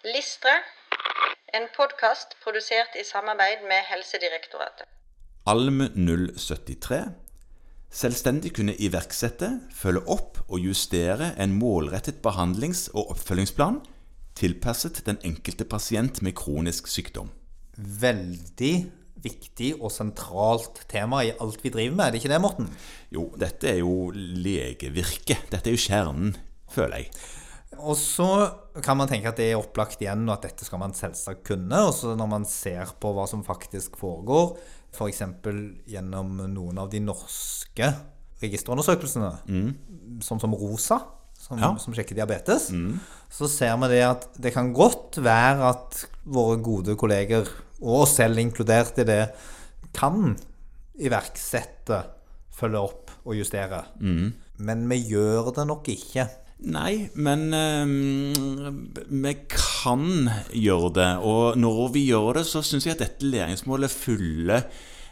Listre, en podkast produsert i samarbeid med Helsedirektoratet. Alm 073 selvstendig kunne iverksette, følge opp og justere en målrettet behandlings- og oppfølgingsplan tilpasset den enkelte pasient med kronisk sykdom. Veldig viktig og sentralt tema i alt vi driver med, er det ikke det, Morten? Jo, dette er jo legevirket. Dette er jo kjernen, føler jeg. Og så kan man tenke at det er opplagt igjen, og at dette skal man selvsagt kunne. Og så når man ser på hva som faktisk foregår, f.eks. For gjennom noen av de norske registerundersøkelsene, mm. sånn som ROSA, som, ja. som sjekker diabetes, mm. så ser vi det at det kan godt være at våre gode kolleger, og oss selv inkludert i det, kan iverksette, følge opp og justere. Mm. Men vi gjør det nok ikke. Nei, men um, vi kan gjøre det. Og når vi gjør det, så syns jeg at dette læringsmålet fyller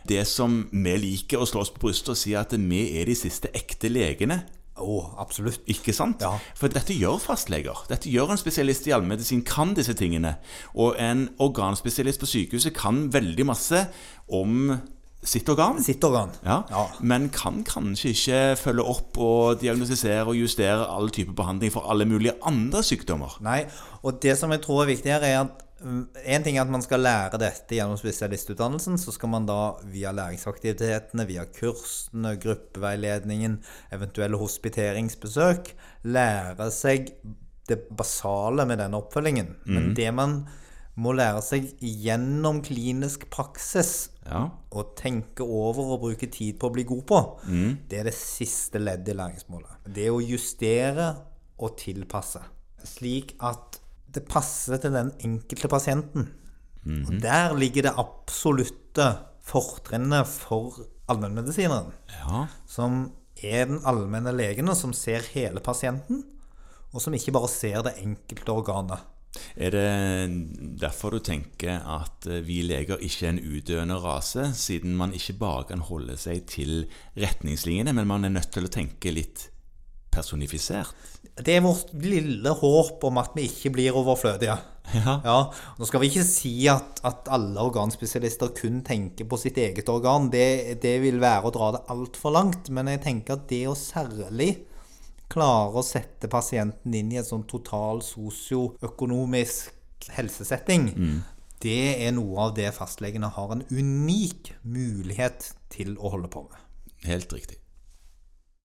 det som vi liker å slå oss på brystet og si at vi er de siste ekte legene. Oh, absolutt. Ikke sant? Ja. For dette gjør fastleger. Dette gjør en spesialist i allmedisin, kan disse tingene. Og en organspesialist på sykehuset kan veldig masse om sitt organ. Sitt organ. Ja. ja. Men kan kanskje ikke følge opp og diagnostisere og justere all type behandling for alle mulige andre sykdommer. Nei, og det som jeg tror er viktig her, er at en ting er at man skal lære dette gjennom spesialistutdannelsen. Så skal man da via læringsaktivitetene, via kursene, gruppeveiledningen, eventuelle hospiteringsbesøk lære seg det basale med denne oppfølgingen. Mm. Men det man må lære seg gjennom klinisk praksis ja. å tenke over og bruke tid på å bli god på, mm. det er det siste leddet i læringsmålet. Det å justere og tilpasse, slik at det passer til den enkelte pasienten. Mm -hmm. Og der ligger det absolutte fortrinnet for allmennmedisineren. Ja. Som er den allmenne legen, som ser hele pasienten, og som ikke bare ser det enkelte organet. Er det derfor du tenker at vi leger ikke er en udøende rase, siden man ikke bare kan holde seg til retningslinjene, men man er nødt til å tenke litt personifisert? Det er vårt lille håp om at vi ikke blir overflødige. Ja. ja. Nå skal vi ikke si at, at, alle organspesialister kun tenker på sitt eget organ. Det, det vil være å dra det altfor langt. Men jeg tenker at det å særlig klare å sette pasienten inn i en sånn total sosioøkonomisk helsesetting, mm. det er noe av det fastlegene har en unik mulighet til å holde på med. Helt riktig.